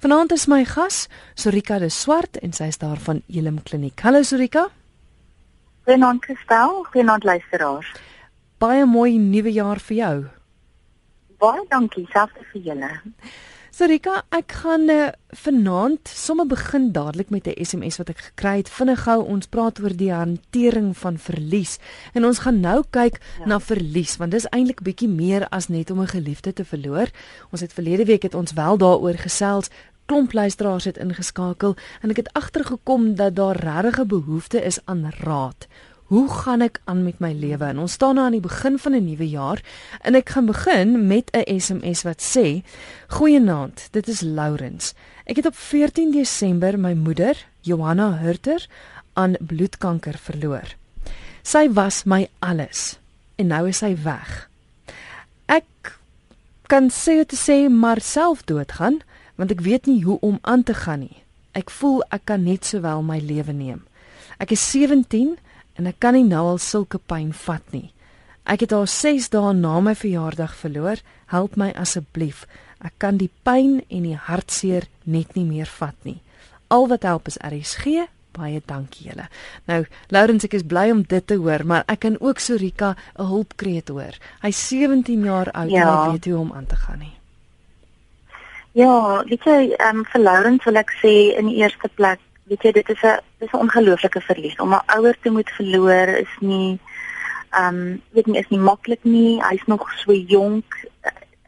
Vanaand is my gas Sorika de Swart en sy is daar van Elim Kliniek. Hallo Sorika. Goeienaand Kristel, goeienaand luisteraars. Baie mooi nuwe jaar vir jou. Baie dankie selfs vir julle. Sorika, ek gaan uh, vanaand sommer begin dadelik met 'n SMS wat ek gekry het. Vinnig gou, ons praat oor die hantering van verlies. En ons gaan nou kyk ja. na verlies, want dis eintlik bietjie meer as net om 'n geliefde te verloor. Ons het verlede week het ons wel daaroor gesels. Klomp luisteraars het ingeskakel en ek het agtergekom dat daar regtig 'n behoefte is aan raad. Hoe gaan ek aan met my lewe? En ons staan nou aan die begin van 'n nuwe jaar en ek gaan begin met 'n SMS wat sê: "Goeienaand, dit is Lourens. Ek het op 14 Desember my moeder, Johanna Hurter, aan bloedkanker verloor. Sy was my alles en nou is sy weg. Ek kan sê te sê maar self doodgaan, want ek weet nie hoe om aan te gaan nie. Ek voel ek kan net sowel my lewe neem. Ek is 17 en ek kan nie nou al sulke pyn vat nie. Ek het haar 6 dae na my verjaardag verloor. Help my asseblief. Ek kan die pyn en die hartseer net nie meer vat nie. Al wat help is RSG. Baie dankie julle. Nou, Laurens, ek is bly om dit te hoor, maar ek kan ook Sorika 'n hulpkreet hoor. Hy's 17 jaar oud ja. en hy weet hoe om aan te gaan nie. Ja, weet jy, ehm um, vir Laurens wil ek sê in die eerste plek weet jy dit is 'n dis 'n ongelooflike verlies. Om 'n ouer te moet verloor is nie ehm um, weet nie is nie maklik nie. Hy's nog so jonk.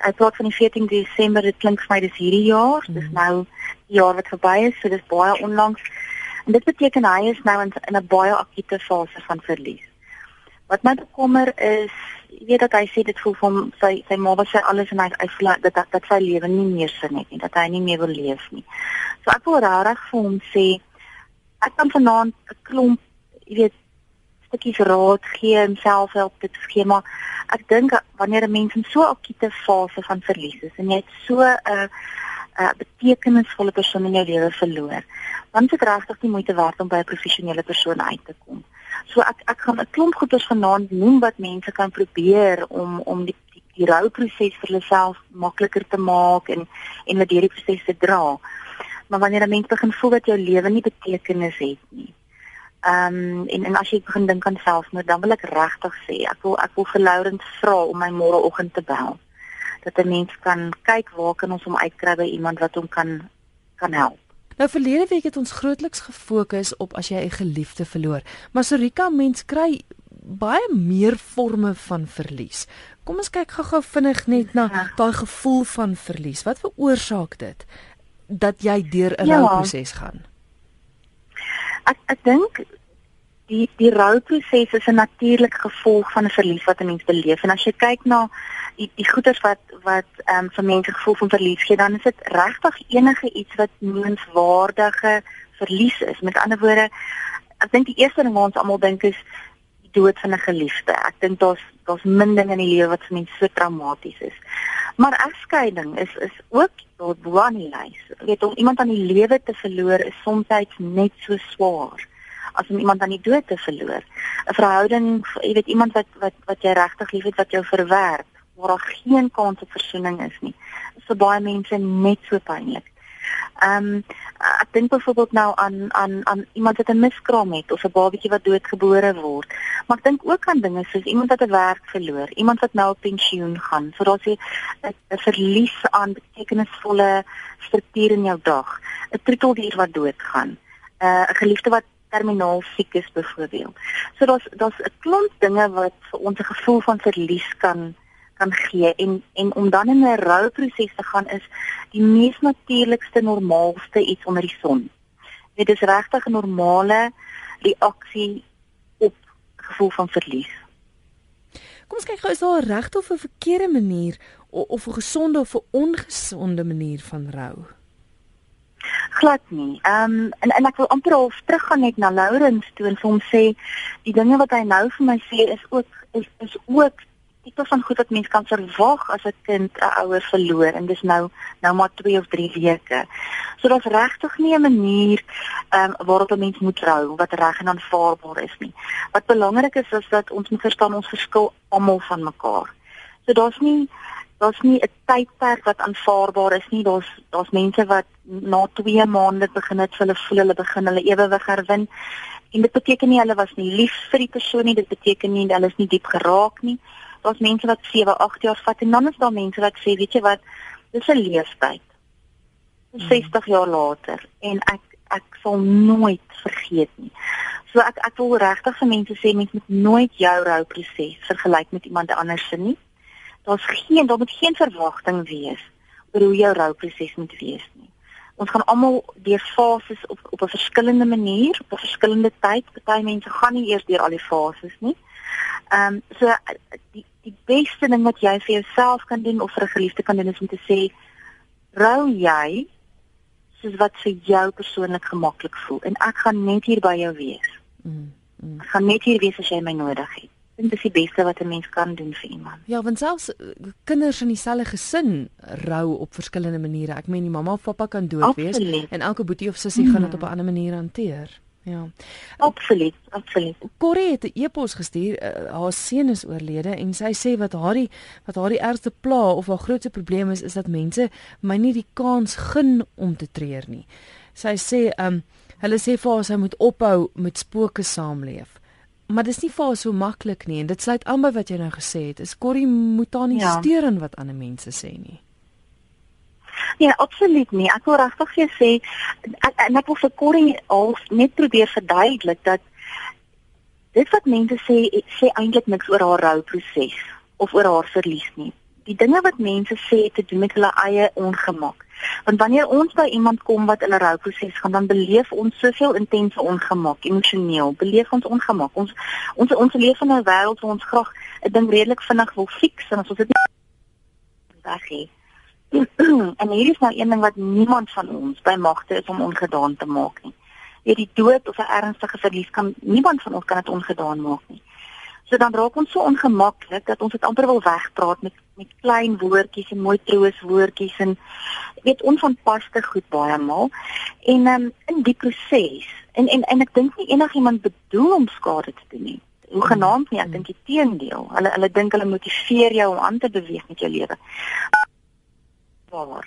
Hy praat van die 14 Desember dit klink vir my dis hierdie jaar. Dis mhm. nou die jaar wat verby is so dis baie onlangs. En dit beteken hy is nou in, in 'n baie akute fase van verlies wat my bekommer is jy weet dat hy sê dit voel van sy sy ma was sy alles en hy hy voel dat dat, dat sy lewe nie meer sin het nie dat hy nie meer wil leef nie so ek wil regtig vir hom sê ek kan vanaand 'n klomp, jy weet, stukkies raad gee en selfhelp dit gee, maar ek dink wanneer 'n mens in so 'n akute fase van verlies is en jy het so 'n uh, 'n uh, betekenisvolle persoon in jou lewe verloor, dan is dit regtig nie moeite werd om by 'n professionele persoon uit te kom. So ek ek gaan 'n klomp goeders vanaand noem wat mense kan probeer om om die die, die rouproses vir hulle self makliker te maak en en met hierdie proses te dra maar wanneer 'n mens begin voel dat jou lewe nie betekenis het nie. Ehm um, en en as jy begin dink aan selfmoord, dan wil ek regtig sê, ek wil ek wil vir Laurent vra om my môreoggend te bel. Dat 'n mens kan kyk waar kan ons hom uitkry by iemand wat hom kan kan help. Nou verlede week het ons grootliks gefokus op as jy 'n geliefde verloor, maar Sorika mens kry baie meer forme van verlies. Kom ons kyk gou-gou vinnig net na ja. daai gevoel van verlies. Wat veroorsaak dit? dat jy deur 'n ja. rouproses gaan? Ek ek dink die die rouproses is 'n natuurlike gevolg van 'n verlies wat 'n mens beleef en as jy kyk na die die goeters wat wat ehm um, vir mense gevoel van verlies gee, dan is dit regtig enige iets wat menswaardige verlies is. Met ander woorde, ek dink die eerste ding wat ons almal dink is die dood van 'n geliefde. Ek dink daar's daar's min dinge in die lewe wat vir mense so traumaties is. Maar egskeiding is is ook daar bo aan die lys. Jy weet om iemand aan die lewe te verloor is soms net so swaar as om iemand aan die dood te verloor. 'n Verhouding, jy weet iemand wat wat wat jy regtig liefhet wat jou verwerp, waar daar geen kans op versoening is nie. Dit is vir baie mense net so pynlik. Ehm um, ek dink byvoorbeeld nou aan aan aan iemand wat 'n miskraam het of 'n babatjie wat doodgebore word. Maar ek dink ook aan dinge soos iemand wat 'n werk verloor, iemand wat nou op pensioen gaan. So daar's 'n verlies aan betekenisvolle struktuur in jou dag. 'n Troeteldier wat doodgaan. 'n uh, geliefde wat terminaal siek is byvoorbeeld. So daar's daar's 'n klomp dinge wat vir ons 'n gevoel van verlies kan kan gee en en om dan in 'n rouproses te gaan is die mees natuurlikste normaalste iets onder die son. Dit is regtig 'n normale reaksie op gevoel van verlies. Kom ons kyk gou is daar 'n regte of 'n verkeerde manier of 'n gesonde of 'n ongesonde manier van rou? glad nie. Ehm um, en en ek wil amper al teruggaan net na Lourens toe en vir hom sê die dinge wat hy nou vir my sê is ook is is ook tipe van goed wat mens kan verwag as 'n kind 'n ouer verloor en dis nou nou maar 2 of 3 weke. So daar's regtig nie 'n manier ehm um, waarop 'n mens moet trou wat reg en aanvaarbaar is nie. Wat belangrik is is dat ons moet verstaan ons verskil almal van mekaar. So daar's nie daar's nie 'n tydperk wat aanvaarbaar is nie. Daar's daar's mense wat na 2 maande begin het hulle voel hulle begin hulle ewewig herwin. En dit beteken nie hulle was nie lief vir die persoon nie, dit beteken nie hulle is nie diep geraak nie. Daar's mense wat 7, 8 jaar vat en dan is daar mense wat sê, weet jy wat, dis 'n leeftyd. 60 jaar later en ek ek sal nooit vergeet nie. So ek ek wil regtig vir mense sê mens moet nooit jou rouproses vergelyk met iemand anders se nie. Daar's geen daar moet geen verwagting wees oor hoe jou rouproses moet wees nie. Ons gaan almal deur fases op op 'n verskillende manier, op 'n verskillende tyd. Party mense gaan nie eers deur al die fases nie. Ehm um, so die die beste ding wat jy vir jouself kan doen of vir 'n geliefde kan doen is om te sê rou jy soos wat vir jou persoonlik gemaklik voel en ek gaan net hier by jou wees. Mm, mm. Ek gaan net hier wees as jy my nodig het. Dit is die beste wat 'n mens kan doen vir iemand. Ja, want selfs eh, kinders in dieselfde gesin rou op verskillende maniere. Ek meen die mamma of pappa kan dood wees en elke boetie of sussie mm. gaan dit op 'n ander manier hanteer. Ja. Absoluut, absoluut. Corrie het 'n e-pos gestuur. Uh, haar seun is oorlede en sy sê wat haar die wat haar die ergste pla of haar grootste probleem is is dat mense my nie die kans gun om te treur nie. Sy sê, ehm um, Hulle sê vir haar sy moet ophou met spooke saamleef. Maar dis nie vir haar so maklik nie en dit sluit aan by wat jy nou gesê het. Is Corrie moet daar nie ja. steur in wat ander mense sê nie. Ja, absoluut nie. Ek wil regtig vir jou sê ek en ek wil vir Corrie al net probeer verduidelik dat dit wat mense sê sê eintlik niks oor haar rouproses of oor haar verlies nie. Die dinge wat mense sê te doen met hulle eie ongemak. Want wanneer ons by iemand kom wat in 'n rouproses gaan, dan beleef ons soveel intense ongemak, emosioneel, beleef ons ongemak. Ons ons ons leef in 'n wêreld waar ons graag 'n ding redelik vinnig wil fix en as ons dit nie weg het. en hier is nou een ding wat niemand van ons by magte is om ongedaan te maak nie. Weet die dood of 'n ernstige verlies kan niemand van ons kan dit ongedaan maak nie. So dan raak ons so ongemaklik dat ons dit amper wil wegpraat met met klein woordjies en mooi trooswoordjies en weet onvanpaste goed baie maal. En um, in die proses en en en ek dink nie enigiemand bedoel om skade te doen nie. Hoe genaamd nie, ek dink die teendeel. Hulle hulle dink hulle motiveer jou om aan te beweeg met jou lewe. Maar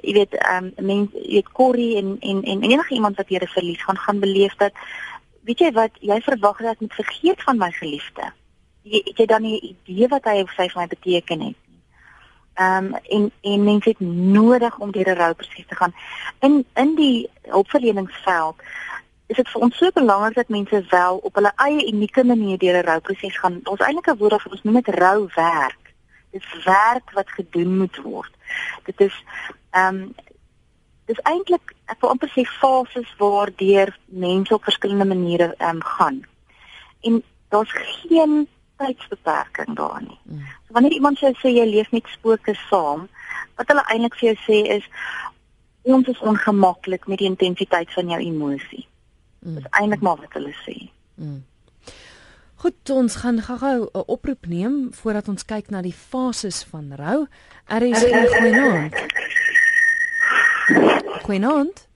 jy weet ehm um, mense jy weet Corrie en en en enige iemand wat 'n verlies gaan gaan beleef dat weet jy wat jy verwag dat ek vergeet van my geliefde jy het jy dan 'n idee wat hy of sy vir my beteken het. Ehm um, en en mense het nodig om deur 'n rouproses te gaan. In in die hulpverleningsveld is dit vir ons so belangrik dat mense wel op hulle eie unieke manier deur 'n rouproses gaan. Ons eintlik 'n woord of ons noem dit rouwerk. Dit is werk wat gedoen moet word. Dit is ehm um, dis eintlik ek wil amper sê fases waardeur mense op verskillende maniere ehm um, gaan. En daar's geen tydsbeperking daar nie. Mm. So wanneer iemand sê sê jy leef met spooke saam, wat hulle eintlik vir jou sê is ons is ongemaklik met die intensiteit van jou emosie. Mm. Dis eintlik maar wat hulle sê. Mm. Goed, ons gaan gou-gou 'n oproep neem voordat ons kyk na die fases van rou. RS Goeienaand. Goeienaand.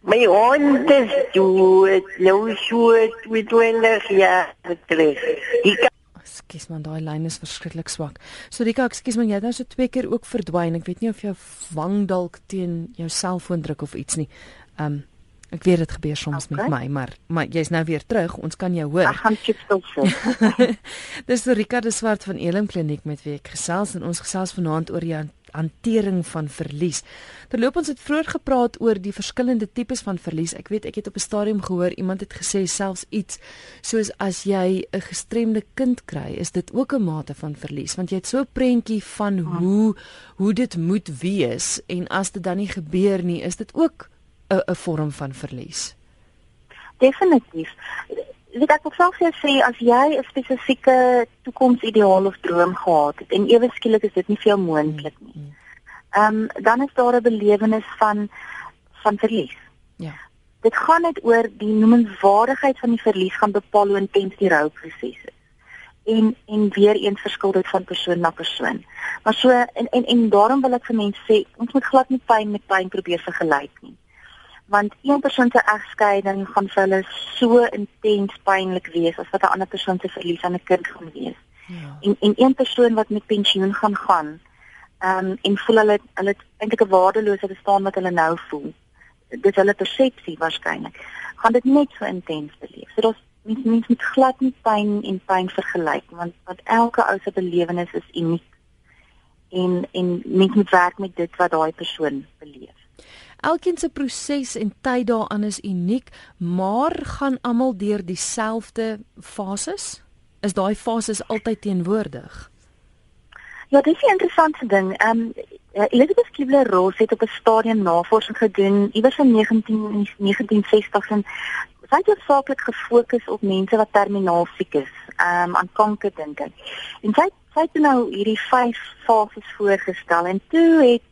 My hond is dood, nou so 22 jaar terug. Die Ekskuus man, daai lyn is verskriklik swak. So Rika, ekskuus man, jy het nou so twee keer ook verdwyn. Ek weet nie of jou wang dalk teen jou selfoon druk of iets nie. Ehm um, ek weet dit gebeur soms okay. met my, maar maar jy's nou weer terug. Ons kan jou hoor. Ek gaan chip stil sit. Dis Rika de Swart van Elim Kliniek met wie ek gesels en ons gesels vanaand oor jou hantering van verlies. Terloop ons het vroeër gepraat oor die verskillende tipes van verlies. Ek weet ek het op 'n stadium gehoor iemand het gesê selfs iets soos as jy 'n gestremde kind kry, is dit ook 'n mate van verlies want jy het so 'n prentjie van hoe hoe dit moet wees en as dit dan nie gebeur nie, is dit ook 'n 'n vorm van verlies. Definitief weet ek self vir sê as jy 'n spesifieke toekomsideaal of droom gehad het en ewe skielik is dit nie veel moontlik nie. Mm, mm. Ehm um, dan is daar 'n belewenis van van verlies. Ja. Dit gaan net oor die noemenswaardigheid van die verlies gaan bepaal hoe intens die rouproses is. En en weer eens verskil dit van persoon na persoon. Maar so en en en daarom wil ek vir mense sê ons moet glad nie pyn met pyn probeer vergelyk nie want een persoon se egskeiding gaan vir hulle so intens pynlik wees as wat 'n ander persoon se verlies aan 'n kind gaan wees. Ja. En en een persoon wat met pensioen gaan gaan, Ehm um, en voel hulle hulle eintlik 'n waardelose bestaan wat hulle nou voel. Dit is hulle persepsie waarskynlik. Gaan dit net so intens beleef. So daar's mens mens moet glad nie pyn en pyn vergelyk want want elke ou se belewenis is uniek. En en mens moet werk met dit wat daai persoon beleef. Elkeen se proses en tyd daaraan is uniek, maar gaan almal deur dieselfde fases? Is daai fases altyd teenwoordig? Ja, dit is 'n interessante ding. Ehm um, Elizabeth Kubler-Ross het op 'n stadium navorsing gedoen iewers in 19 1960 en sy het hoofsaaklik gefokus op mense wat terminaal siek is, ehm um, aan kanker dink ek. En sy sy het nou hierdie vyf fases voorgestel en toe het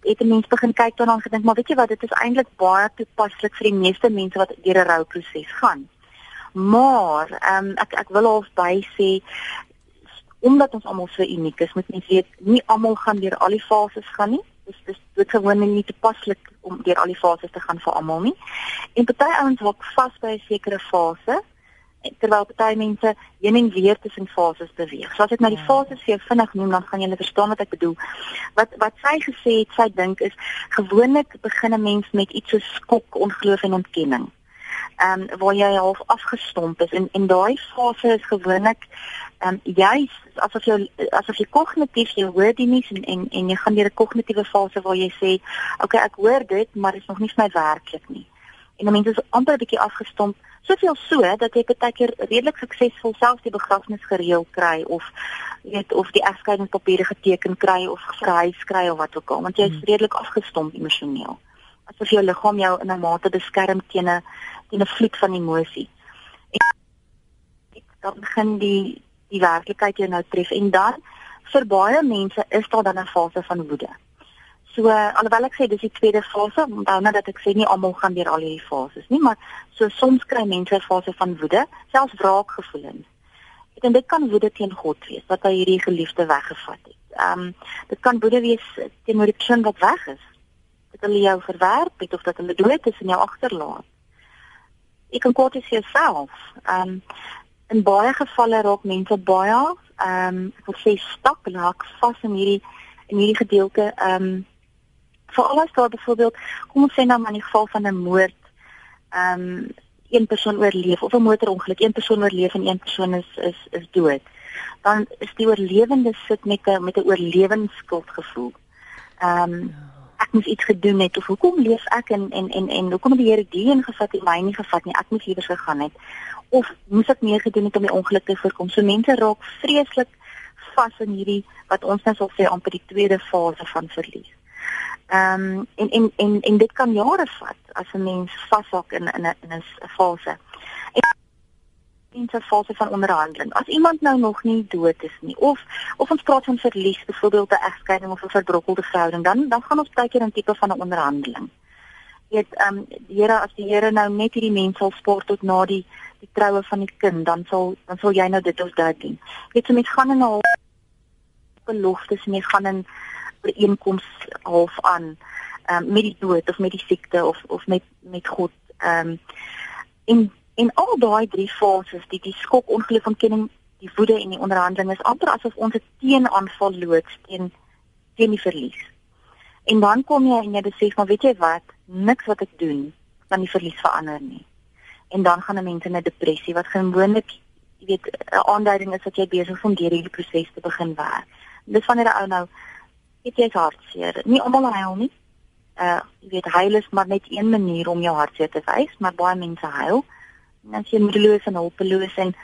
het 'n mens begin kyk daarna en gedink, maar weet jy wat, dit is eintlik baie toepaslik vir die meeste mense wat deur 'n rouproses gaan. Maar ehm um, ek ek wil half by sê omdat ons almal so uniek is, moet mens weet nie almal gaan deur al die fases gaan nie. Dis dis dit gewoon nie toepaslik om deur al die fases te gaan vir almal nie. En party ouens raak vas by 'n sekere fase terwyl party mense heen en weer tussen fases beweeg. So as ek na die ja. fases vir jou vinnig noem, dan gaan julle verstaan wat ek bedoel. Wat wat sy gesê het, sy dink is gewoonlik begin 'n mens met iets so skok, ongeloof en ontkenning. Ehm um, waar jy half afgestomp is en en daai fase is gewoonlik ehm um, jy asof jy asof jy kognitief jy hoor die nuus en, en en jy gaan deur 'n kognitiewe fase waar jy sê, "Oké, okay, ek hoor dit, maar dit is nog nie vir my werklik nie." En dan mense is amper 'n bietjie afgestomp soveel so dat jy baie keer redelik suksesvol self die begrafnis gereël kry of weet of die egskeidingspapiere geteken kry of verhuis kry of wat ook al want jy is hmm. redelik afgestomp emosioneel. Asof jou liggaam jou in 'n mate beskerm teen 'n teen 'n vloed van emosie. En dan begin die die werklikheid jou nou tref en dan vir baie mense is daar dan 'n fase van woede So alhoewel ek sê dis die tweede fase, onthou nou dat ek sê nie almal gaan deur al hierdie fases nie, maar so soms kry mense 'n fase van woede, selfs wraakgevoelens. Ek dink dit kan woede teen God wees wat hy hierdie geliefde weggevat het. Ehm um, dit kan woede wees teenoor die persoon wat weg is. Dat hulle jou verwerp het of dat hulle dood is en jou agterlaat. Ek kan kort sê jouself. Ehm um, in baie gevalle raak mense baie ehm um, ek wil sê stak en raak vas in hierdie in hierdie gedeelte ehm um, veral as daar byvoorbeeld kom ons sê nou maar in die geval van 'n moord ehm um, een persoon oorleef of 'n motorongeluk een persoon oorleef en een persoon is is is dood dan is die oorlewende sit met 'n met 'n oorlewingsskuldgevoel. Ehm um, ek moes iets gedoen het of hoekom leef ek en en en en hoekom het die Here die een gevat en my nie gevat nie ek moes liewer gegaan het of moes ek meer gedoen het om die ongeluk te voorkom. So mense raak vreeslik vas in hierdie wat ons nou sal sê amper die tweede fase van verlies. Ehm um, en, en en en dit kan jare vat as 'n mens vashak in in 'n in 'n fase. In 'n fase van onderhandeling. As iemand nou nog nie dood is nie of of ons praat van verlies, byvoorbeeld 'n egskeiding of 'n verbrokkelde verhouding, dan dan gaan ons baie keer 'n tipe van 'n onderhandeling. Jy weet, ehm um, die Here as die Here nou net hierdie mens sal sport tot na die die troue van die kind, dan sal dan sal jy nou dit of dat doen. Jy weet, so mens gaan in 'n beloftes en jy gaan in ooreenkoms half aan um, met die dood of met die siekte of of met met God. Ehm um, en en al daai drie fases, die die skok, ongeloof, ontkenning, die woede en die onderhandeling is amper asof ons 'n teenaanval loods teen teen die verlies. En dan kom jy en jy besef maar weet jy wat, niks wat ek doen kan die verlies verander nie. En dan gaan 'n mens in 'n depressie wat gewoonlik jy weet 'n aanduiding is dat jy besig is om deur hierdie proses te begin werk. Dis wanneer 'n ou nou het jy hartseer. Nie almal huil nie. Uh jy weet huil is maar net een manier om jou hartseer te wys, maar baie mense huil. En as jy moedeloos en hulpeloos en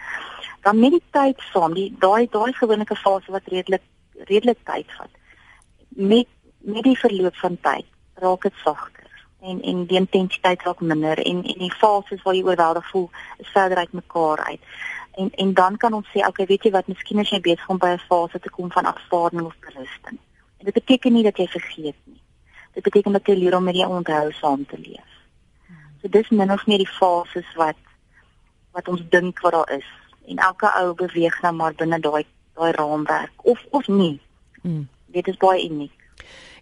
dan met die tyd saam, die daai daai gewone fase wat redelik redelik tyd vat. Met met die verloop van tyd raak dit sagter en en die intensiteit raak minder en en die fases waar jy oorweldig voel is verder uit mekaar uit. En en dan kan ons sê okay, weet jy wat, miskien is jy besig om by 'n fase te kom van afvaarding of berusting. En dit beteken nie dat jy vergeet nie. Dit beteken dat jy leer om met die onthou saam te leef. So dis min of meer die fases wat wat ons dink wat daar is. En elke ou beweeg nou maar binne daai daai raamwerk of of nie. Mm. Dit is baie uniek.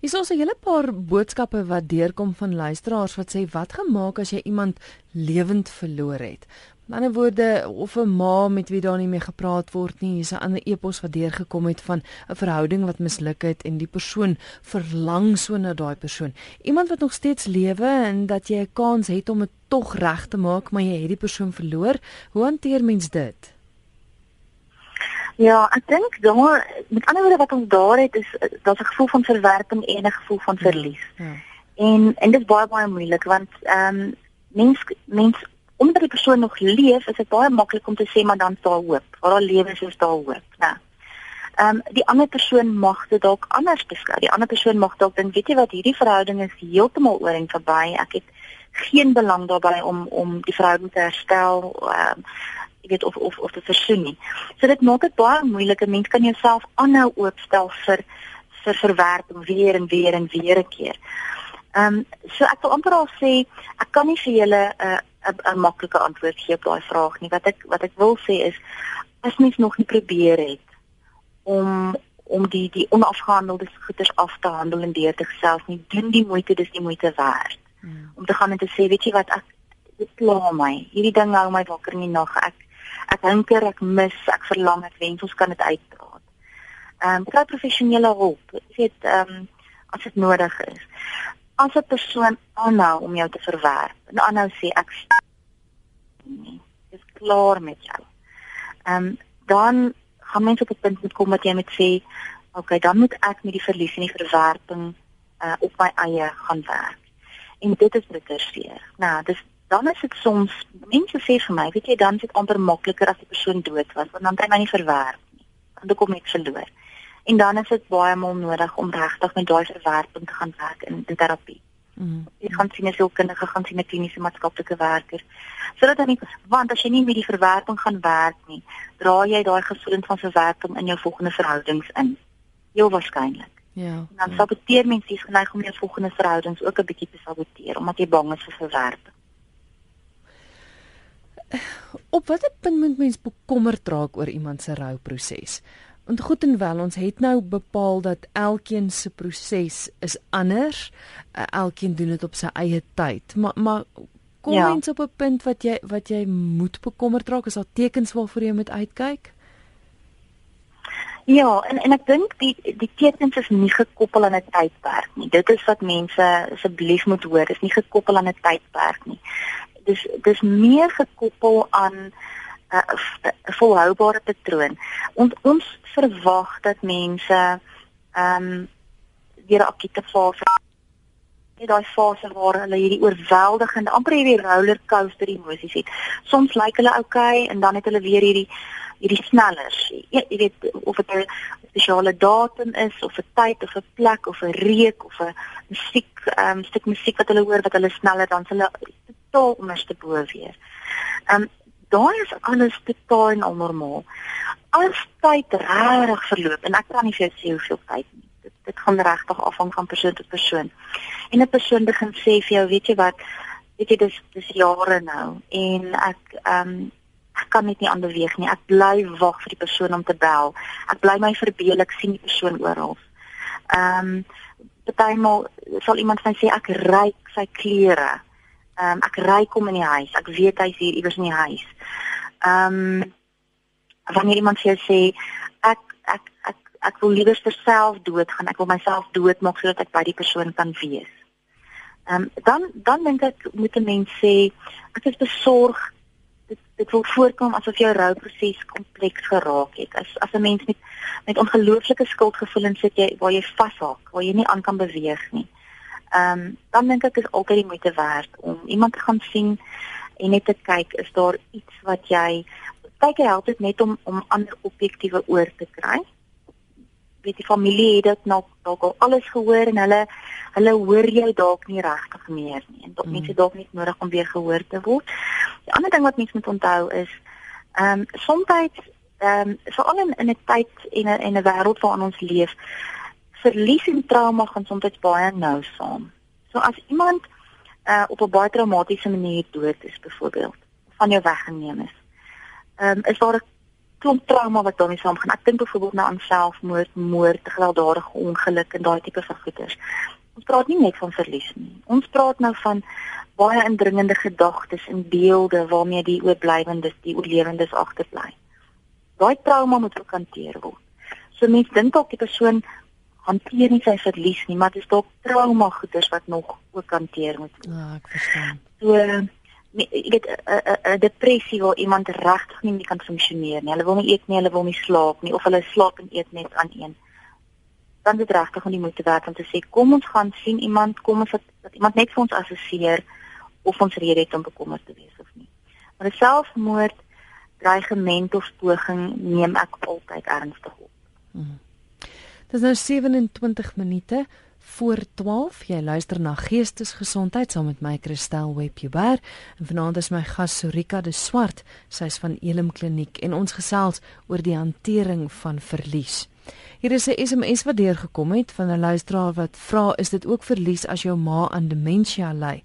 Is ons 'n hele paar boodskappe wat deurkom van luisteraars wat sê wat gemaak as jy iemand lewend verloor het. In ander woorde of 'n ma met wie daar nie meer gepraat word nie, hier's 'n ander epos wat deurgekom het van 'n verhouding wat misluk het en die persoon verlang so na daai persoon. Iemand wat nog steeds lewe en dat jy 'n kans het om dit tog reg te maak, maar jy het die persoon verloor. Hoe hanteer mens dit? Ja, ek dink daar met ander woorde wat ons daar het is daar's 'n gevoel van verwerping en 'n gevoel van verlies. Ja. ja. En en dit is baie baie moeilik want ehm um, mens mens omdat die persoon nog leef, is dit baie maklik om te sê maar dan staan hoop. Waar daar lewe is, is daar hoop, né? Ehm um, die ander persoon mag dit dalk anders beskou. Die ander persoon mag dalk dink, weet jy wat, hierdie verhouding is heeltemal oor en verby. Ek het geen belang daarbey om om die verhouding te herstel. Ehm um, jy weet of of of te versoen nie. So dit maak dit baie moeilik. 'n Mens kan jouself aanhou oopstel vir vir verwerping weer en weer en weer 'n keer. Ehm um, so ek wil amper al sê ek kan nie vir julle 'n uh, 'n maklike antwoord gee op daai vraag nie. Wat ek wat ek wil sê is as mens nog nie probeer het om om die die onafgehandelde goeders af te handel en deur te gesels nie, doen die moeite, dis die moeite werd. Hmm. Om te gaan en te sê, weet jy wat, ek dit pla my. Hierdie ding hou my wakker in die nag. Ek ek hinker, ek mis, ek verlang, ek wens ons kan dit uitpraat. Ehm um, kry professionele hulp. Jy weet, ehm um, as dit nodig is as 'n persoon aanhou om jou te verwerp en aanhou sê ek nie is klaar met jou. Ehm um, dan gaan mense op 'n punt moet kom wat jy moet sê, "Oké, okay, dan moet ek met die verlies en die verwerping uh op my eie gaan werk." En dit is bitter seer. Nou, dis dan is dit soms mense sê vir my, weet jy, dan is dit amper makliker as die persoon dood was, want dan kan jy nie verwerp nie. Dan kom ek verloor. En dan is dit baie mal nodig om regtig met daai verwerping te gaan werk in, in terapie. Mm. Jy gaan sien 'n sielkundige, gaan sien 'n kliniese maatskaplike werker. Sodat dan nie want as jy nie met die verwerping gaan werk nie, dra jy daai gevoelens van verwerping in jou volgende verhoudings in. Heel waarskynlik. Ja. En dan ja. saboteer mense dis geneig om jou volgende verhoudings ook 'n bietjie te saboteer omdat jy bang is vir verwerping. Op watter punt moet mens bekommerd raak oor iemand se rouproses? Want goed en wel, ons het nou bepaal dat elkeen se proses is anders. Uh, elkeen doen dit op sy eie tyd. Maar maar kom ja. mens op 'n punt wat jy wat jy moet bekommerd raak, is daar tekens waarvoor jy moet uitkyk? Ja, en en ek dink die die tekens is nie gekoppel aan 'n tydperk nie. Dit is wat mense asseblief moet hoor, is nie gekoppel aan 'n tydperk nie. Dis dis meer gekoppel aan 'n volhoubare patroon. Ons ons verwag dat mense ehm um, 'n akute fase net daai fase waar hulle hierdie oorweldigende amper hierdie roller coaster emosies het. Soms lyk hulle oukei okay, en dan het hulle weer hierdie hierdie snellers. Jy, jy weet of dit 'n spesiale datum is of 'n tyd of 'n plek of 'n reuk of 'n musiek, ehm um, stuk musiek wat hulle hoor wat hulle sneller dan hulle totaal onderste bo weer. Ehm um, daai is alles totaal en alnormaal. As tyd regtig verloop en ek kan nie vir jou sê hoeveel tyd nie. Dit dit gaan regtig afhang van persoon tot persoon. En 'n persoon begin sê vir jou, weet jy wat, weet jy dis dis jare nou en ek ehm um, ek kan net nie aan beweeg nie. Ek bly wag vir die persoon om te bel. Ek bly my verbeel ek sien die persoon oral. Ehm um, partymal sal iemand my sê ek ryk sy klere. Ehm um, ek ry kom in die huis. Ek weet hy's hier iewers in die huis. Ehm um, wanneer iemand vir jou sê ek ek ek ek wil liewer self doodgaan. Ek wil myself doodmaak sodat ek by die persoon kan wees. Ehm um, dan dan dink ek moet 'n mens sê ek is besorg dit dit wil voorkom asof jou rouproses kompleks geraak het. As as 'n mens met met ongelooflike skuldgevoelens sit jy waar jy vashak, waar jy nie aan kan beweeg nie. Ehm um, dan dink ek is altyd die moeite werd om iemand te gaan sien en net te kyk is daar iets wat jy kyk help dit net om om ander objektiewe oor te kry. Weet die familie het dit nog dalk al alles gehoor en hulle hulle hoor jou dalk nie regtig meer nie en dalk mm. mense dalk nie nodig om weer gehoor te word. Die ander ding wat mense moet onthou is ehm um, soms ehm um, veral in in 'n tyd en 'n en 'n wêreld waarin ons leef verlies en trauma gaan soms baie nou saam. So as iemand uh, op 'n baie traumatiese manier dood is byvoorbeeld, van jou weggeneem is. Ehm um, is daar 'n klomp trauma wat daarmee saamgaan. Ek dink byvoorbeeld nou aan selfmoord, moord, gewelddadige ongeluk en daai tipe van goeters. Ons praat nie net van verlies nie. Ons praat nou van baie indringende gedagtes en beelde waarmee die oorblywendes, die oorlewendes agterbly. Daai trauma moet ook hanteer word. So mense dink dalk die persoon hanteer nie sy verlies nie, maar dit is dalk trauma goeders wat nog ook hanteer moet word. Ja, ek verstaan. So ek weet 'n depressie waar iemand regtig nie meer kan funksioneer nie. Hulle wil nie eet nie, hulle wil nie slaap nie of hulle slaap en eet net aan een. Dan dit regtig om die moeite werd om te sê kom ons gaan sien iemand, kom ons dat iemand net vir ons assesseer of ons rede het om bekommerd te wees of nie. Maar selfmoord dreigement of poging neem ek altyd ernstig op. Hmm. Dit is nou 27 minute voor 12. Jy luister na Geestesgesondheid saam met my Christel Webber en vanaand is my gas Sorika de Swart. Sy's van Elim Kliniek en ons gesels oor die hantering van verlies. Hier is 'n SMS wat deurgekom het van 'n luisteraar wat vra is dit ook verlies as jou ma aan demensie ly?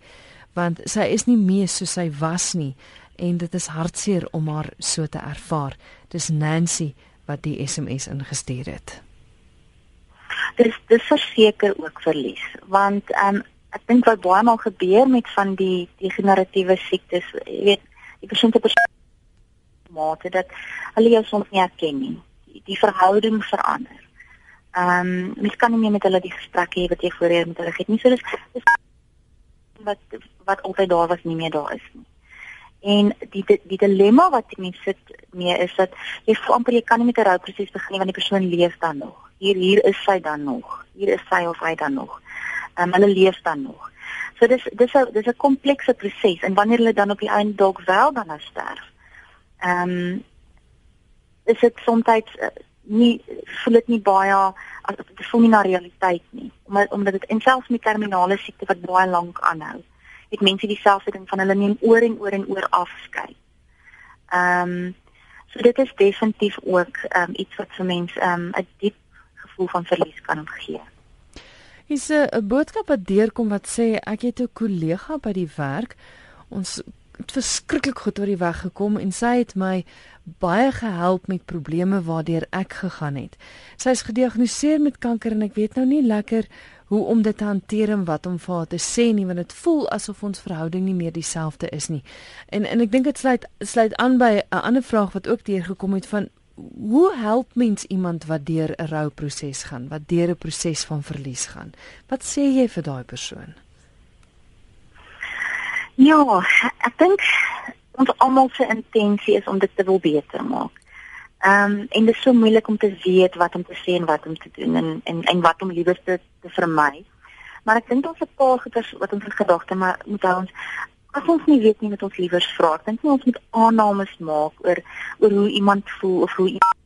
Want sy is nie meer soos sy was nie en dit is hartseer om haar so te ervaar. Dis Nancy wat die SMS ingestuur het dis dis verseker ook verlies want ehm um, ek dink wat baie maal gebeur met van die degeneratiewe siektes jy weet die persoon te mate dat hulle jou soms nie herken nie. Die, die verhouding verander. Ehm um, mens kan nie meer met hulle die gesprek hê wat jy voorheen met hulle het nie. So dis, dis wat wat altyd daar was nie meer daar is nie. En die die, die dilemma wat die mens sit mee is dat jy voel amper jy kan nie met 'n rouproses begin want die persoon leef dan nog. Hier hier is sy dan nog. Hier is sy of hy dan nog. Ehm um, hulle leef dan nog. So dis dis 'n dis 'n komplekse proses en wanneer hulle dan op die einde dalk wel dan nou sterf. Ehm um, is dit soms uh, nie voel dit nie baie as dit voel nie na realiteit nie. Omdat omdat dit en selfs met terminale siekte wat baie lank aanhou het mense dieselfde ding van hulle neem oor en oor en oor afskei. Ehm um, so dit is definitief ook ehm um, iets wat vir mense ehm um, 'n diep gevoel van verlies kan gee. Is 'n boodskap wat deurkom wat sê ek het 'n kollega by die werk ons het verskriklik goed oor die weg gekom en sy het my baie gehelp met probleme waardeur ek gegaan het. Sy is gediagnoseer met kanker en ek weet nou nie lekker hoe om dit te hanteer en wat om vir haar te sê nie want dit voel asof ons verhouding nie meer dieselfde is nie. En en ek dink dit sluit sluit aan by 'n ander vraag wat ook deurgekom het van hoe help mens iemand wat deur 'n rouproses gaan, wat deur 'n proses van verlies gaan? Wat sê jy vir daai persoon? Ja, ek dink ons almal se intensie is om dit te wil beter maak. Ehm um, en dit is so moeilik om te weet wat om te sê en wat om te doen en en en wat om liewer te, te vermy. Maar ek dink ons het 'n paar goeders wat ons in gedagte moet hou ons as ons nie weet nie wat ons liewer vra. Ek dink nie ons moet aannames maak oor oor hoe iemand voel of hoe iemand,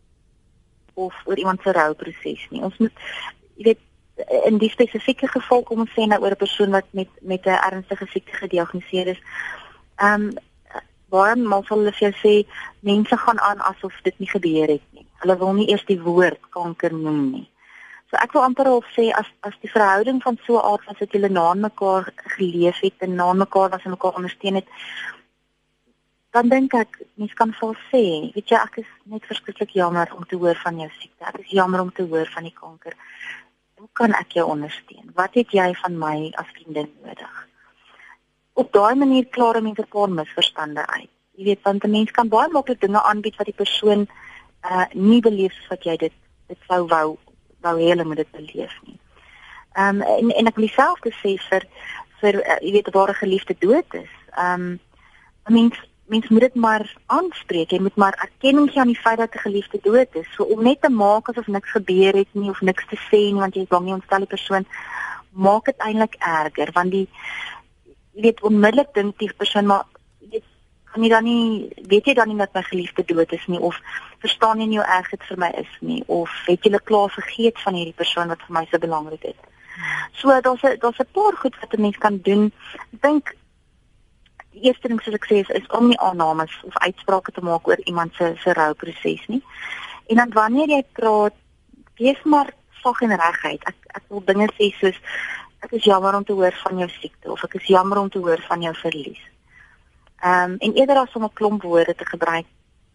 of oor iemand se rouproses nie. Ons moet jy weet in die spesifieke geval kom ons sê nou oor 'n persoon wat met met 'n ernstige siekte gediagnoseer is. Ehm um, baie maal sal hulle vir jou sê mense gaan aan asof dit nie gebeur het nie. Hulle wil nie eers die woord kanker noem nie. So ek wil amper al sê as as die verhouding van so 'n aard was dat julle na mekaar geleef het en na mekaar was en mekaar ondersteun het dan dink ek mens kan vol sê weet jy ek is net verskriklik jammer om te hoor van jou siekte. Ek is jammer om te hoor van die kanker. Hoe kan ek jou ondersteun? Wat het jy van my as vriendin nodig? op daai manier klaar mense 'n paar misverstande uit. Jy weet want 'n mens kan baie maklik dinge aanbied wat die persoon uh nie beleef soos wat jy dit dit sou wou wou hê hulle moet dit beleef nie. Ehm um, en en ek wil self sê vir vir uh, jy weet waar 'n geliefde dood is. Ehm um, 'n mens mens moet dit maar aanspreek. Jy moet maar erkenning gee aan die feit dat 'n geliefde dood is. So om net te maak asof niks gebeur het nie of niks te sê nie want jy is bang jy ontstel die persoon maak dit eintlik erger want die weet onmiddellik dink die persoon maar kan jy dan nie weet jy dan nie dat my geliefde dood is nie of verstaan jy nie hoe erg dit vir my is nie of het jy klaar vergeet van hierdie persoon wat vir my so belangrik is. So daar's 'n daar's 'n paar goed wat 'n mens kan doen. Ek dink die eerste ding soos ek sê is, is om nie aannames of uitsprake te maak oor iemand se se rouproses nie. En dan wanneer jy praat, wees maar sag en reguit. Ek ek wil dinge sê soos ek is jammer om te hoor van jou siekte of ek is jammer om te hoor van jou verlies. Ehm um, en eerder as om 'n klomp woorde te gebruik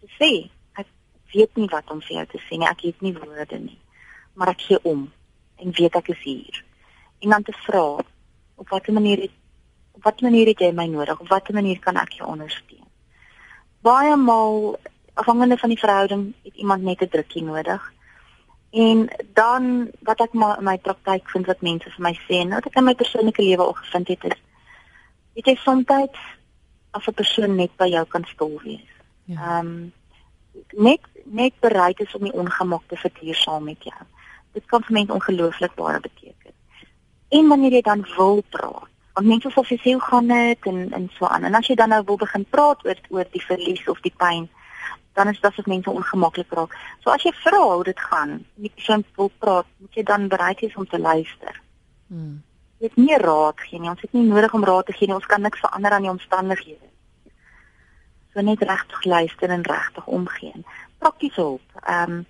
te sê, ek weet nie wat om vir jou te sê nie. Ek het nie woorde nie. Maar ek gee om en weet ek is hier. en dan te vra op watter manier het op watter manier het jy my nodig? Op watter manier kan ek jou ondersteun? Baie maal afhangende van die verhouding het iemand net 'n drukkie nodig. En dan wat ek maar in my praktyk vind wat mense vir my sê en wat ek in my persoonlike lewe al gevind het is weet jy soms as 'n persoon net by jou kan stil wees. Ja. Ehm ja. um, net net bereid is om die ongemak te verduur saam met jou. Dit kan vir mense ongelooflik baie beteken. En wanneer jy dan wil praat, want mense sal sê hoe gaan dit en en so aan. En as jy dan nou wil begin praat oor oor die verlies of die pyn, dan is dit as mense ongemaklik raak. So as jy vra hoe dit gaan, die persoon wil praat, moet jy dan bereid wees om te luister. Hmm. Het nie raad gee nie. Ons het nie nodig om raad te gee nie. Ons kan niks verander aan die omstandighede. So net regtig luister en regtig omgee. Praktiese hulp. Ehm um,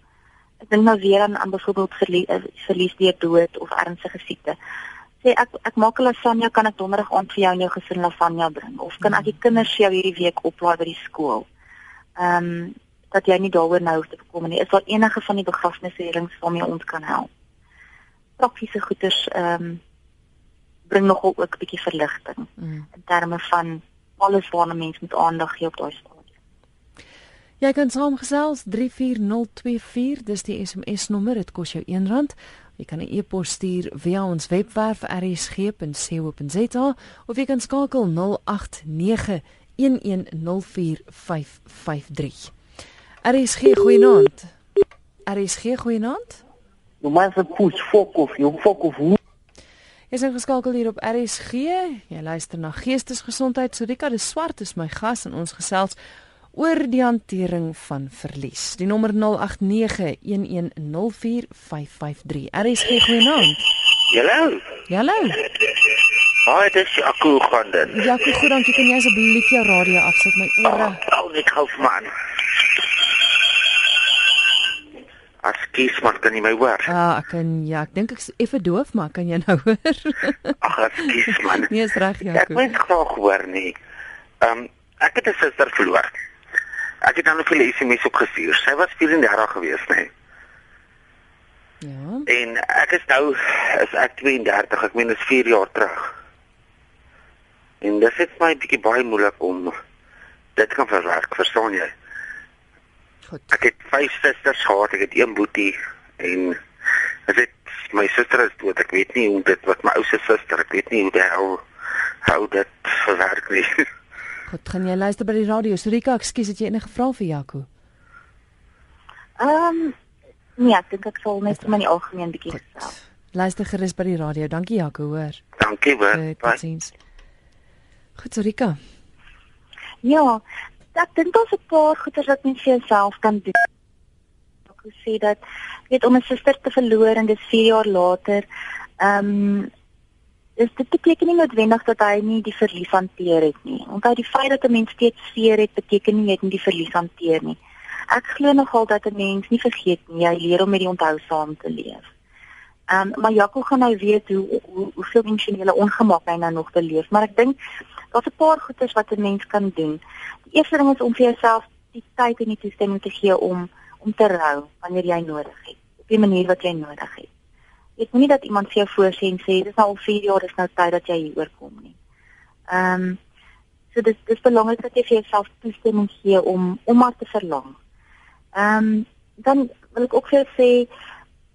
ek dink nou weer aan, aan byvoorbeeld verlies, eh, verlies deur dood of ernstige siekte. Sê ek ek maak 'n lasagne, kan ek donderdag aand vir jou en jou gesin lasagne bring of kan ek die kinders vir jou hierdie week oplaai by die skool? ehm um, dat jy nie daaroor nou hoef te kom nie. Is daar enige van die begrafnisreëlings waarmee ons kan help? Praktiese goeders ehm um, bring nogal ook 'n bietjie verligting mm. in terme van alles waarna mens moet aandag gee op daai stadium. Jy kan saamgesels 34024, dis die SMS nommer, dit kos jou R1. Jy kan 'n e-pos stuur via ons webwerf rsg.co.za of jy kan skakel 089 0891104553. RSG goeienaand. RSG goeienaand. Nou maar se push fokus, jou fokus. Is ek geskakel hier op RSG? Jy luister na Geestesgesondheid. Sorika de Swart is my gas en ons gesels oor die hantering van verlies. Die nommer 0891104553. RSG goeienaand. Hallo. Hallo. Haai, dit is Jaco gaan dit. Jaco, goed dankie. Kan jy asseblief jou radio afsit my ore? Ou, oh, net gou man. As kies maar kan jy my hoor? Ah, ek kan ja, ek dink ek's effe doof, maar kan jy nou hoor? Ag, as kies man. Nee, is reg, Jaco. Ek moet graag hoor nie. Ehm, um, ek het 'n suster verloor. Ek het dan 'n vir SMS opgestuur. Sy was 34 gewees, nê. Nee. Ja. En ek is nou is ek 32, ek meen is 4 jaar terug. En dit is my bietjie baie moeilik om dit kan verwerk, verstaan jy? Goed. Ek het vyf susters gehad, ek het een boetie en as dit my suster is dood, ek weet nie hoe dit wat my oudste suster, ek weet nie hoe dit hou hou dit verwerk nie. Goed, gaan jy luister by die radio? Sorika, ekskuus, het jy enige vrae vir Jaco? Ehm um, nee, ek dink ek sal net maar in die algemeen bietjie gestel. Luister gerus by die radio. Dankie Jaco, hoor. Dankie, hoor. Bye. Goed, Rika. Ja, ek dink daar's 'n paar goeie wat mens vir jouself kan doen. Ek sê dat weet om 'n suster te verloor en dis 4 jaar later, ehm um, is dit beteken nie noodwendig dat hy nie die verlies hanteer het nie. Onthou die feit dat 'n mens steeds seer het, beteken nie jy het nie die verlies hanteer nie. Ek glo nogal dat 'n mens nie vergeet nie, jy leer om met die onthou saam te leef. Ehm um, maar Jaco gaan nou weet hoe hoe hoeveel emosionele ongemak hy nou nog beleef, maar ek dink daar's 'n paar goeders wat 'n mens kan doen. Die eerste ding is om vir jouself die tyd en die toestemming te gee om om te rou wanneer jy nodig het, op die manier wat jy nodig het. Ek moenie dat iemand vir jou voorsê en sê dis nou al 4 jaar, dis nou tyd dat jy hier oorkom nie. Ehm um, so dis dis belangrik dat jy vir jouself toestemming gee om om maar te verlang. Ehm um, dan wil ek ook vir jou sê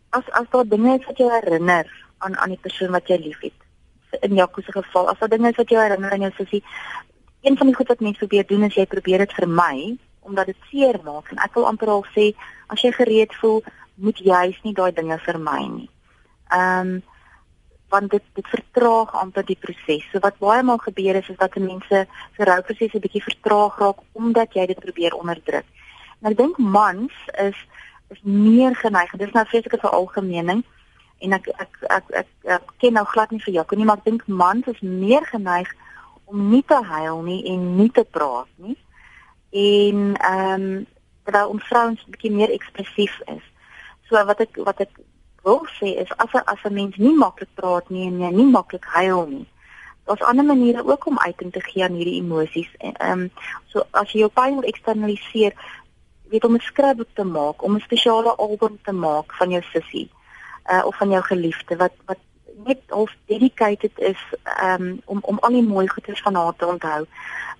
as as daar dinge is wat jou herinner aan aan die persoon wat jy liefhet in Jaco se geval, as daar dinge is wat jou herinner aan jou sussie, een van die goed wat mense probeer doen is jy probeer dit vermy omdat dit seer maak en ek wil amper al sê as jy gereed voel, moet jy juist nie daai dinge vermy nie. Ehm um, want dit dit vertraag amper die proses. So wat baie maal gebeur is is dat mense se rouproses 'n bietjie vertraag raak omdat jy dit probeer onderdruk. En ek dink mans is is meer geneig. Dit is nou vreeslike veralgemening en ek ek ek ek, ek, ek ken nou glad nie vir Jaco nie, maar ek dink mans is meer geneig om nie te huil nie en nie te praat nie. En ehm um, terwyl ons vrouens 'n bietjie meer ekspressief is. So wat ek wat ek wil sê is as as 'n mens nie maklik praat nie en jy nie maklik huil nie. Daar's ander maniere ook om uiting te gee aan hierdie emosies. Ehm um, so as jy jou pyn wil eksternaliseer, weet om 'n skryfboek te maak, om 'n spesiale album te maak van jou sussie uh, of van jou geliefde wat wat net of dedicated is um, om om al die mooi goeders van haar te onthou.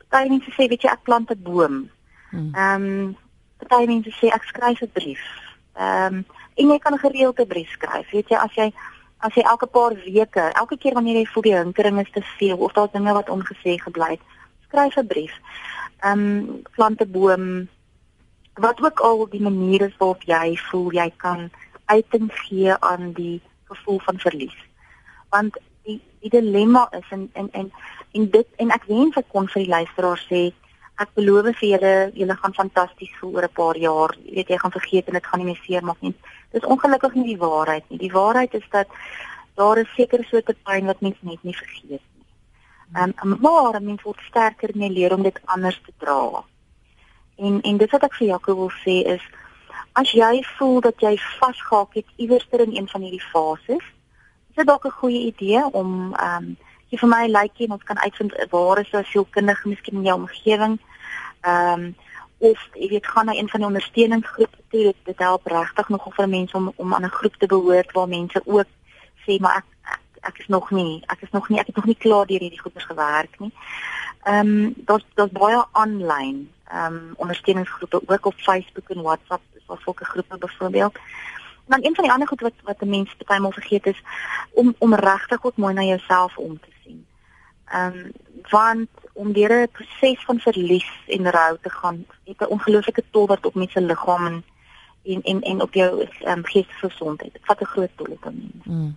Party mense sê weet jy ek plant 'n boom. Hmm. Ehm um, party mense sê ek skryf 'n brief. Ehm um, en jy kan 'n gereelde brief skryf. Weet jy as jy as jy elke paar weke, elke keer wanneer jy voel die hinkering is te veel of daar dinge wat ongesê gebly het, skryf 'n brief. Ehm um, plant 'n boom. Wat ook al die manier is waarop jy voel jy kan uiting gee aan die gevoel van verlies. Want die die dilemma is en en en en dit en ek wens ek kon vir die luisteraars sê ek beloof vir julle julle gaan fantasties voel oor 'n paar jaar. Jy weet jy gaan vergeet en dit gaan nie meer seer maak nie. Dis ongelukkig nie die waarheid nie. Die waarheid is dat daar 'n sekere soort pyn wat mens net nie vergeet nie. Ehm um, maar mens word sterker in leer om dit anders te dra. En en dit wat ek vir Jaco wil sê is as jy voel dat jy vasgehaak het iewers in een van hierdie fases, is dit dalk 'n goeie idee om ehm um, jy vir my lyk jy ons kan uitvind waar is 'n sielkundige miskien in jou omgewing. Ehm um, of jy weet gaan na een van die ondersteuningsgroepe toe. Dit, dit help regtig nogal vir mense om om aan 'n groep te behoort waar mense ook sê maar ek, ek is nog nie, ek is nog nie, ek het nog nie klaar deur hierdie goeders gewerk nie. Ehm um, daar's daar's baie aanlyn ehm um, ondersteuningsgroepe ook op Facebook en WhatsApp of sulke groepe byvoorbeeld. Dan een van die ander goed wat wat 'n mens maal vergeet is om om regtig goed mooi na jouself om te sien. Ehm um, want om deur 'n proses van verlies en rou te gaan, het 'n ongelooflike tol wat op mense liggaam en en en en op jou ehm um, geestesgesondheid. Dit vat 'n groot tol op 'n mens. Mm.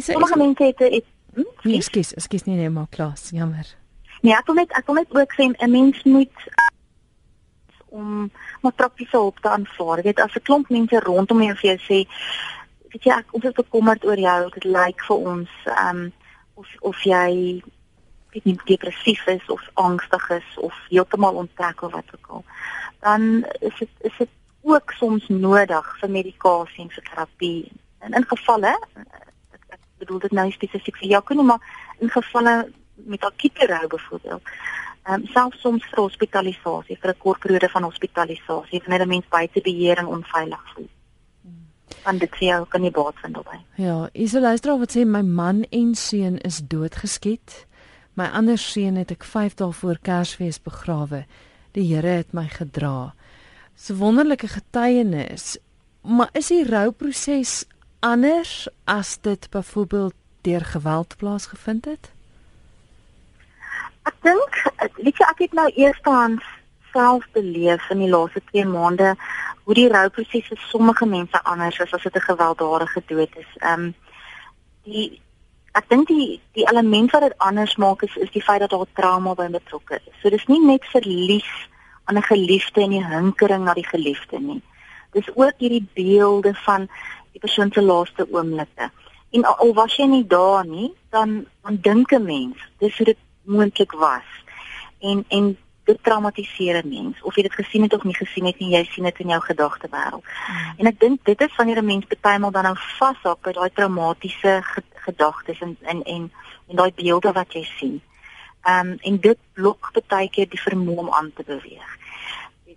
Sommige mense het dit hm? Nee, ekskuus, ekskuus nie net maar klas, jammer. Nee, ek wil net ek wil net ook sê 'n mens moet om maar praktiese hulp te aanvaar. Jy weet as 'n klomp mense rondom jou vir jou sê, weet jy ek ons is bekommerd oor jou, dit lyk vir ons ehm um, of of jy weet nie depressief is of angstig is of heeltemal onttrek of wat ook al. Dan is dit is dit ook soms nodig vir medikasie en vir terapie. En in gevalle ek, ek bedoel dit nou spesifiek vir jou, maar in gevalle met akute rou byvoorbeeld ehm um, selfs soms vir hospitalisasie vir 'n kort periode van hospitalisasie wanneer 'n mens buite beheer en onveilig voel. Want dit sê ook kan nie baat vind daarbey. Ja, is 'n luisteraar wat sê my man en seun is doodgeskiet. My ander seun het ek 5 dae voor Kersfees begrawe. Die Here het my gedra. So wonderlike getuienis. Maar is die rouproses anders as dit byvoorbeeld deur geweld plaasgevind het? Ek dink, weet jy, ek het nou eerstens self beleef in die laaste 2 maande hoe die rouproses vir sommige mense anders is as dit 'n gewelddadige dood is. Ehm um, die ek dink die die element wat dit anders maak is is die feit dat daar trauma by betrokke is. So dis nie net verlies aan 'n geliefde en die hinkering na die geliefde nie. Dis ook hierdie beelde van die persoon se laaste oomblikke. En al was jy nie daar nie, dan dan dink 'n mens, dis hoe dit moontlik was. En en dit traumatiseer 'n mens of jy dit gesien het of nie gesien het nie, jy sien dit in jou gedagtewêreld. Mm. En ek dink dit is wanneer 'n mens partymal dan nou vashak by daai traumatiese gedagtes en en en en daai beelde wat jy sien. Ehm um, en dit blok baie keer die vermoë om aan te beweeg.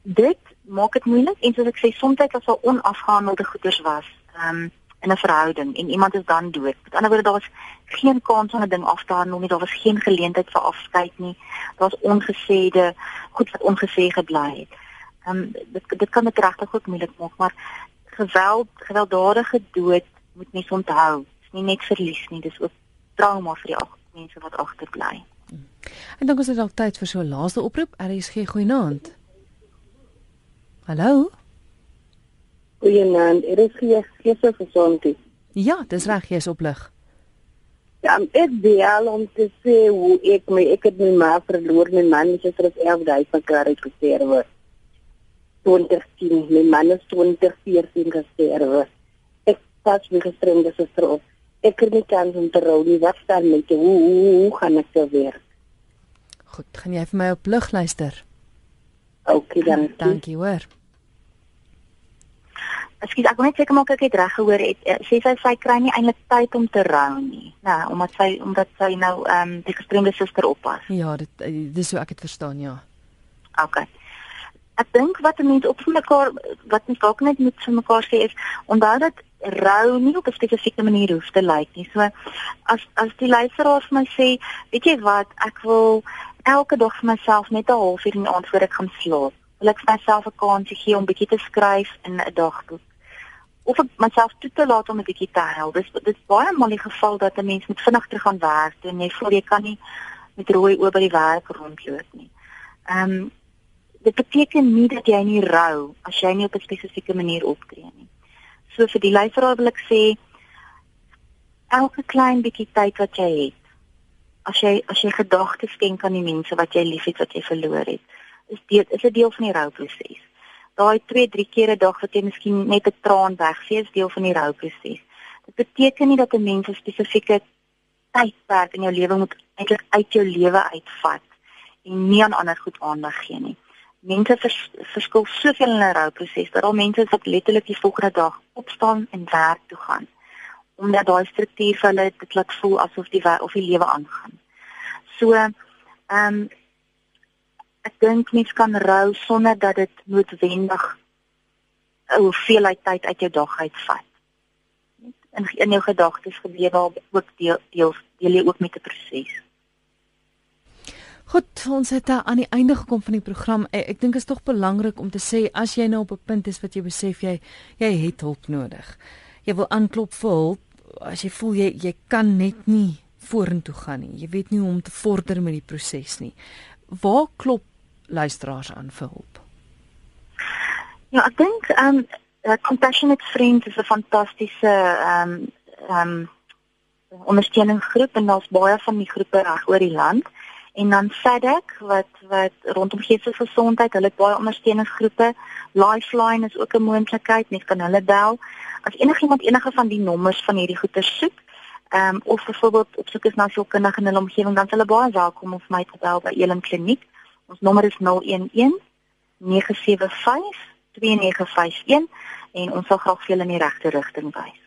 Dit maak dit moeilik en soos ek sê, soms as daar onafgehandelde goeders was, ehm um, in 'n verhouding en iemand is dan dood. Met ander woorde daar's geen kans om 'n ding af te handel nie. Daar was geen geleentheid vir afskeid nie. Daar's ongesêde goed wat ongesê gebly het. Ehm um, dit dit kan dit regtig ook moeilik maak, maar geweld, gewelddadige dood moet mens onthou. Dit is nie net verlies nie, dis ook trauma vir die mense wat agterbly. En dan is dit al tyd vir so 'n laaste oproep. RSG goeienaand. Hallo. Goeienaand, er is geese gesondheid. Ja, dis reg, jy's op lig. Ja, ek bel om te sê hoe ek my ek het my ma verloor, my man is terug 11 dae van kar gesterwe. 2010, my man is 2014 gesterwe. Ek pas my gestremde suster op. Ek kan nie kans om te rou nie. Wat staan met hoe, hoe, hoe gaan ek te werk? Goed, gaan jy vir my op lig luister? OK, dan. Dankie hoor. Ekskuus, ek wil net seker maak ek het reg gehoor het. Eh, sê sy sy kry nie eintlik tyd om te rou nie. Nou, omdat sy omdat sy nou ehm um, die gestremde suster oppas. Ja, dit eh, dis hoe ek dit verstaan, ja. OK. ek dink wat mense op mekaar wat mens dalk net moet vir mekaar sê is onthou dat rou nie op 'n spesifieke manier hoef te lyk nie. So as as die luisteraar vir my sê, weet jy wat, ek wil elke dag vir myself net 'n halfuur in die aand voor ek gaan slaap. Wil ek vir myself 'n kans gee om bietjie te skryf in 'n dagboek of ek myself toe te laat om 'n bietjie te huil. Dis dis baie maal die geval dat 'n mens moet vinnig terug gaan werk en jy voel jy kan nie met rooi oë by die werk rondloop nie. Ehm um, dit beteken nie dat jy nie rou as jy nie op 'n spesifieke manier optree nie. So vir die luisteraar wil ek sê elke klein bietjie tyd wat jy het as jy as jy gedagtes skenk aan die mense wat jy liefhet wat jy verloor het is dit is 'n deel van die rouproses daai 2, 3 keer 'n dag wat jy miskien net 'n traan wegvee, is deel van die rouproses. Dit beteken nie dat 'n mens 'n spesifieke tydperk in jou lewe moet eintlik uit jou lewe uitvat en nie aan ander goed aandag gee nie. Mense vers, verskil soveel in 'n rouproses dat al mense wat letterlik die volgende dag opstaan en werk toe gaan omdat daai struktuur vir hulle dit laat voel asof die of die lewe aangaan. So, ehm um, ek dink mens kan rou sonder dat dit noodwendig 'n hoeveelheid tyd uit jou dag uitvat. In in jou gedagtes gebeur daar ook deel deel deel jy ook met 'n proses. Goed, ons het aan die einde gekom van die program. Ek, ek dink is tog belangrik om te sê as jy nou op 'n punt is wat jy besef jy jy het hulp nodig. Jy wil aanklop vir hulp as jy voel jy jy kan net nie vorentoe gaan nie. Jy weet nie hoe om te vorder met die proses nie. Waar klop luisteraars aan vir hulp? Ja, ek dink ehm um, Compassionate Friends is 'n fantastiese ehm um, ehm um, ondersteuningsgroep en daar's baie van die groepe reg oor die land. En dan SADC wat wat rondom geestelike gesondheid, hulle het baie ondersteuningsgroepe. Lifeline is ook 'n moontlikheid, mens kan hulle bel. As enigiemand enige van die nommers van hierdie goeie soek, ehm um, of byvoorbeeld op soek is na sielkundige in hulle omgewing, dan is hulle baie welkom om vir my te bel by Elim Kliniek. Ons nommer is 011 975 2951 en ons sal graag vir julle in die regte rigting wys.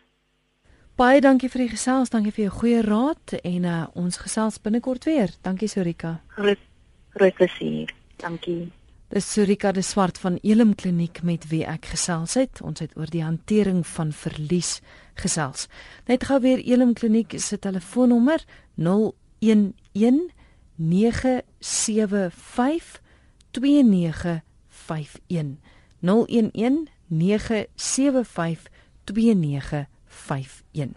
Baie dankie vir die gesels, dankie vir jou goeie raad en uh, ons gesels binnekort weer. Dankie Sorika. Groot groot plesier. Dankie. Dis Sorika de Swart van Elim Kliniek met wie ek gesels het. Ons het oor die hantering van verlies gesels. Net gou weer Elim Kliniek se telefoonnommer 011 0891104551 011 975 2951